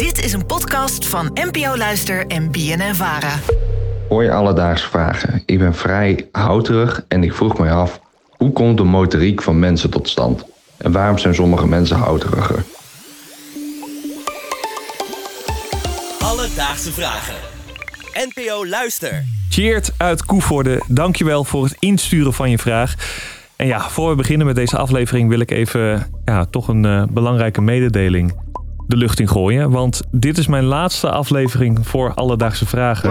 Dit is een podcast van NPO Luister en BNN Vara. Hoi alledaagse vragen. Ik ben vrij houterig en ik vroeg mij af... hoe komt de motoriek van mensen tot stand? En waarom zijn sommige mensen houteriger? Alledaagse vragen. NPO Luister. Cheert uit Koevoorde, dankjewel voor het insturen van je vraag. En ja, voor we beginnen met deze aflevering wil ik even ja, toch een eh, belangrijke mededeling de lucht in gooien. Want dit is mijn laatste aflevering voor Alledaagse Vragen.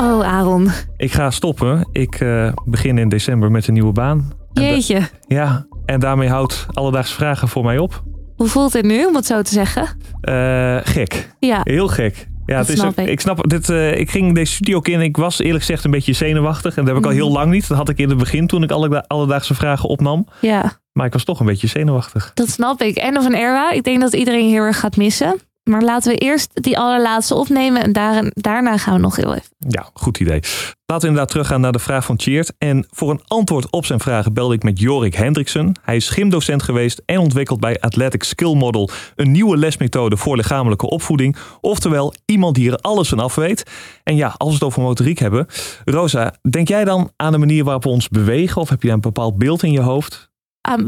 Oh, Aaron. Ik ga stoppen. Ik eh, begin in december met een nieuwe baan. En Jeetje. ja, en daarmee houdt Alledaagse Vragen voor mij op. Hoe voelt het nu, om het zo te zeggen? Eh, gek. Ja. Heel gek. Ja, het is snap ook- ik. ik snap dit. eh, ik ging deze studio in. Ik was eerlijk gezegd een beetje zenuwachtig. En dat heb ik al Mhm. heel lang niet. Dat had ik in het begin toen ik alle, alledaagse vragen opnam. Ja, Maar ik was toch een beetje zenuwachtig. dat snap ik. En of een Erwa. Ik denk dat iedereen heel erg gaat missen. Maar laten we eerst die allerlaatste opnemen. En daar, daarna gaan we nog heel even. Ja, goed idee. Laten we inderdaad teruggaan naar de vraag van Cheert. En voor een antwoord op zijn vragen belde ik met Jorik Hendriksen. Hij is gymdocent geweest en ontwikkelt bij Athletic Skill Model een nieuwe lesmethode voor lichamelijke opvoeding. Oftewel, iemand die er alles van af weet. En ja, als we het over motoriek hebben. Rosa, denk jij dan aan de manier waarop we ons bewegen? Of heb je een bepaald beeld in je hoofd?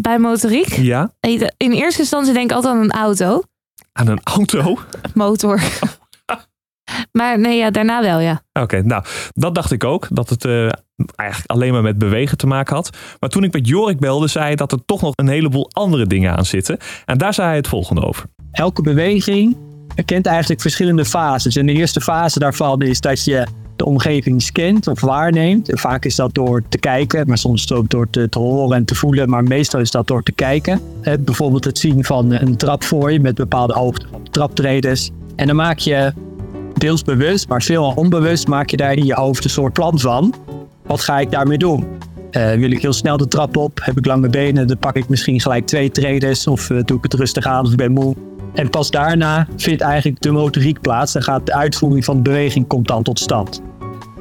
Bij motoriek. Ja, In eerste instantie denk ik altijd aan een auto. Aan een auto? Motor. maar nee, ja, daarna wel, ja. Oké, nou, dat dacht ik ook. Dat het eh, eigenlijk alleen maar met bewegen te maken had. Maar toen ik met Jorik belde, zei hij dat er toch nog een heleboel andere dingen aan zitten. En daar zei hij het volgende over. elke beweging kent eigenlijk verschillende fases. En de eerste fase daarvan is dat je de omgeving scant of waarneemt. Vaak is dat door te kijken, maar soms ook door te, horen en te voelen. Maar meestal is dat door te kijken. Bijvoorbeeld het zien van een trap voor je met bepaalde hoogte van traptreders. En dan maak je deels bewust, maar veel onbewust maak je daar in je hoofd een soort plan van. Wat ga ik daarmee doen? Eh, wil ik heel snel de trap op? Heb ik lange benen? Dan pak ik misschien gelijk twee traders. Of eh, doe ik het rustig aan of ik ben moe. En pas daarna vindt eigenlijk de motoriek plaats. Dan gaat de uitvoering van de beweging komt dan tot stand.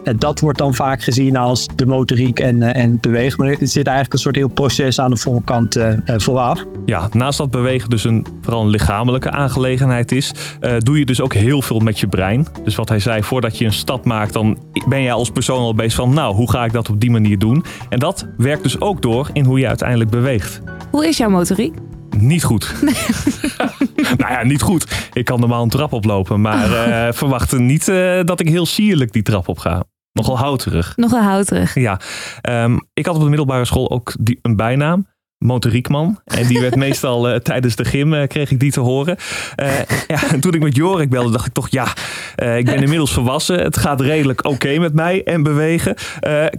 En dat wordt dan vaak gezien als de motoriek en, eh, en bewegen. Maar er zit eigenlijk een soort heel proces aan de voorkant eh, eh, vooraf. Ja, naast dat bewegen dus een, vooral een lichamelijke aangelegenheid is, eh, doe je dus ook heel veel met je brein. Dus wat hij zei, voordat je een stap maakt, dan ben je als persoon al bezig van, nou, hoe ga ik dat op die manier doen? En dat werkt dus ook door in hoe je uiteindelijk beweegt. Hoe is jouw motoriek? Niet goed. nou ja, niet goed. Ik kan normaal een trap oplopen, maar eh verwacht niet eh, dat ik heel sierlijk die trap op ga. Nogal houterig. Nog wel houterig. Ja, ehm, ik had op de middelbare school ook die, een bijnaam. Motoriekman. En die werd meestal eh, tijdens de gym eh, kreeg ik die te horen. Eh, ja, en toen ik met Jorik belde, dacht ik toch, ja, ik ben inmiddels volwassen. Het gaat redelijk oké met mij en bewegen.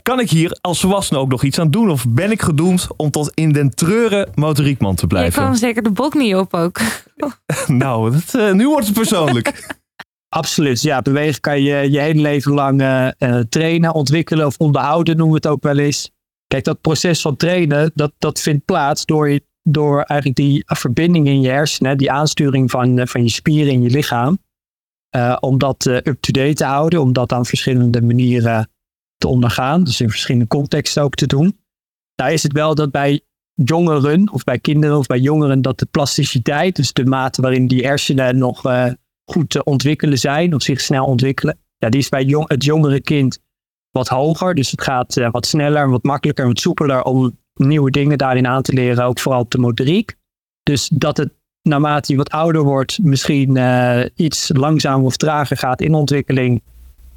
Kan ik hier als volwassene ook nog iets aan doen? Of ben ik gedoemd om tot in den treuren motoriekman te blijven? kwam zeker de bok niet op ook. Nou, dat, nu wordt het persoonlijk. Absoluut. Ja, bewegen kan je je hele leven lang trainen, ontwikkelen of onderhouden, noemen we het ook wel eens. Kijk, dat proces van trainen, dat, dat vindt plaats door, door eigenlijk die verbinding in je hersenen, die aansturing van, eh, van je spieren in je lichaam. eh, om dat eh, up-to-date te houden, om dat aan verschillende manieren te ondergaan. Dus in verschillende contexten ook te doen. Daar is het wel dat bij jongeren, of bij kinderen of bij jongeren, dat de plasticiteit, dus de mate waarin die hersenen nog goed te ontwikkelen zijn of zich snel ontwikkelen. Ja, die is bij jong, het jongere kind wat hoger. Dus het gaat eh, wat sneller, wat makkelijker, wat soepeler om nieuwe dingen daarin aan te leren. Ook vooral op de motoriek. Dus dat het naarmate je wat ouder wordt misschien eh, iets langzamer of trager gaat in ontwikkeling.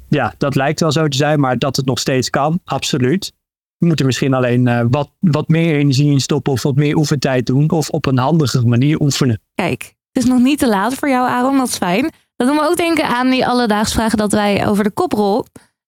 Ja, dat lijkt wel zo te zijn, maar dat het nog steeds kan, absoluut. We moeten misschien alleen eh, wat, wat meer energie in stoppen of wat meer oefentijd doen. Of op een handige manier oefenen. Kijk, het is nog niet te laat voor jou, Aaron. Dat is fijn. Dat doen we ook denken aan die alledaagse vragen dat wij over de koprol,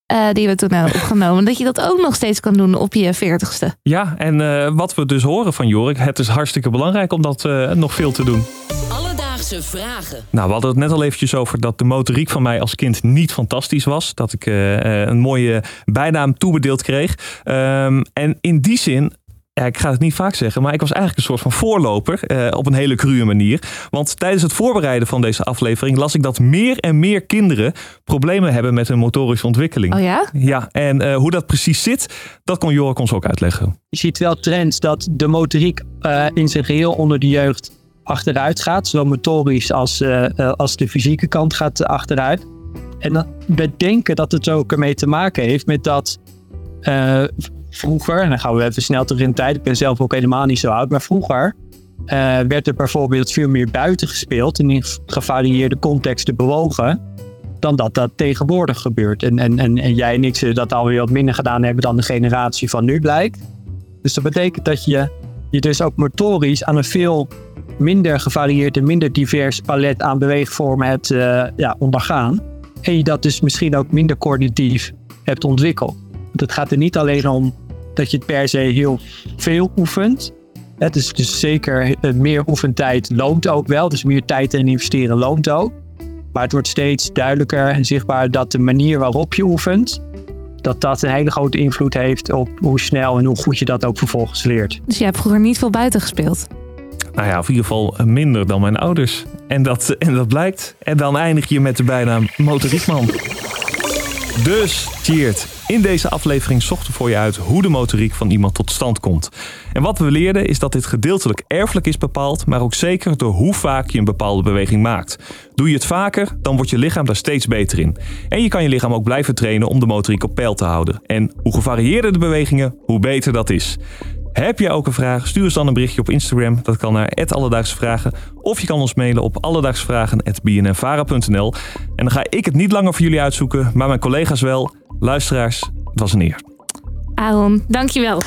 eh, die we toen hebben opgenomen, dat je dat ook nog steeds kan doen op je veertigste. Ja, en eh, wat we dus horen van Jorik, het is hartstikke belangrijk om dat eh, nog veel te doen. Alledaagse vragen. Nou, we hadden het net al eventjes over dat de motoriek van mij als kind niet fantastisch was. Dat ik eh, eh, een mooie bijnaam toebedeeld kreeg. Ehm, en in die zin, ja, ik ga het niet vaak zeggen, maar ik was eigenlijk een soort van voorloper eh, op een hele cruwe manier. Want tijdens het voorbereiden van deze aflevering las ik dat meer en meer kinderen problemen hebben met hun motorische ontwikkeling. Oh ja? Ja, en eh, hoe dat precies zit, dat kon Jorik ons ook uitleggen. Je ziet wel trends dat de motoriek eh, in zijn geheel onder de jeugd achteruit gaat. Zowel motorisch als, eh, eh, als de fysieke kant gaat achteruit. En dan, we denken dat het ook ermee te maken heeft met dat eh, vroeger, en dan gaan we even snel terug in de tijd. Ik ben zelf ook helemaal niet zo oud, maar vroeger eh, werd er bijvoorbeeld veel meer buiten gespeeld en in gevarieerde contexten bewogen dan dat dat tegenwoordig gebeurt. En, en, en, en jij en ik zullen dat alweer wat minder gedaan hebben dan de generatie van nu blijkt. Dus dat betekent dat je je dus ook motorisch aan een veel minder gevarieerd en minder divers palet aan beweegvormen hebt eh, ja, ondergaan. En je dat dus misschien ook minder coördinatief hebt ontwikkeld. Want het gaat er niet alleen om dat je het per se heel veel oefent. Het is dus zeker eh, meer oefentijd loont ook wel. Dus meer tijd en investeren loont ook. Maar het wordt steeds duidelijker en zichtbaar dat de manier waarop je oefent, dat dat een hele grote invloed heeft op hoe snel en hoe goed je dat ook vervolgens leert. Dus je hebt vroeger niet veel buiten gespeeld. Nou ja, of in ieder geval minder dan mijn ouders. En dat, en dat blijkt. En dan eindig je met de bijnaam motoriekman. Dus, Tjeerd, in deze aflevering zochten we voor je uit hoe de motoriek van iemand tot stand komt. En wat we leerden is dat dit gedeeltelijk erfelijk is bepaald, maar ook zeker door hoe vaak je een bepaalde beweging maakt. Doe je het vaker, dan wordt je lichaam daar steeds beter in. En je kan je lichaam ook blijven trainen om de motoriek op peil te houden. En hoe gevarieerder de bewegingen, hoe beter dat is. Heb je ook een vraag? Stuur ons dan een berichtje op Instagram. Dat kan naar Alledaagse Vragen. Of je kan ons mailen op alledaagsvragen.bnnvara.nl. En dan ga ik het niet langer voor jullie uitzoeken, maar mijn collega's wel. Luisteraars, het was een eer. Aaron, dankjewel.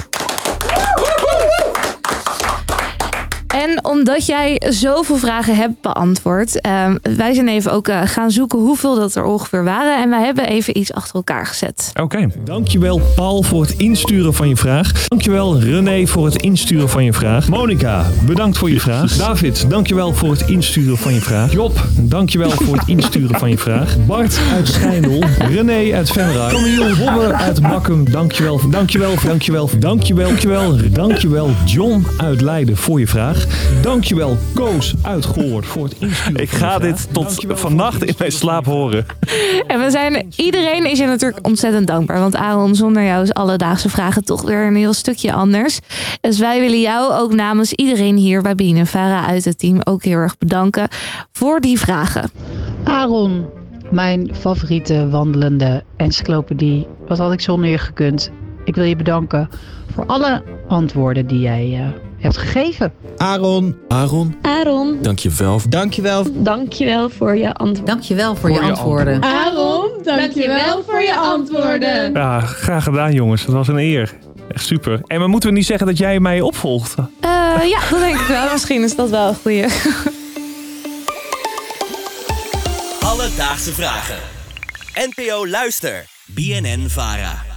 En omdat jij zoveel vragen hebt beantwoord, ehm, wij zijn even ook eh, gaan zoeken hoeveel dat er ongeveer waren. En wij hebben even iets achter elkaar gezet. Oké. Dankjewel Paul voor het insturen van je vraag. Dankjewel René voor het insturen van je vraag. Monika, bedankt voor je vraag. David, dankjewel voor het insturen van je vraag. Job, dankjewel voor het insturen van je vraag. Bart uit Schijndel. René uit Venray. Camille Robber uit Makkum. Dankjewel, dankjewel, dankjewel, dankjewel, dankjewel, dankjewel John uit Leiden voor je vraag. Dankjewel Koos uit Goord voor het insturen Ik ga dit tot Dankjewel vannacht in mijn slaap horen. En we zijn, iedereen is je natuurlijk ontzettend dankbaar. Want Aaron, zonder jou is alledaagse vragen toch weer een heel stukje anders. Dus wij willen jou ook namens iedereen hier bij Bien en Vara uit het team ook heel erg bedanken voor die vragen. Aaron, mijn favoriete wandelende encyclopedie. Wat had ik zonder je gekund? Ik wil je bedanken voor alle antwoorden die jij eh, hebt gegeven. Aaron. Aaron. Aaron. Dankjewel. Dankjewel. Dankjewel voor je antwoorden. Dankjewel voor je Voor je antwoorden. Aaron, dankjewel voor je antwoorden. Ja, graag gedaan jongens. Dat was een eer. Echt super. En maar moeten we niet zeggen dat jij mij opvolgt? Eh, ja, dat denk ik wel. Misschien is dat wel een goeie. Alledaagse vragen. NPO Luister. BNN Vara.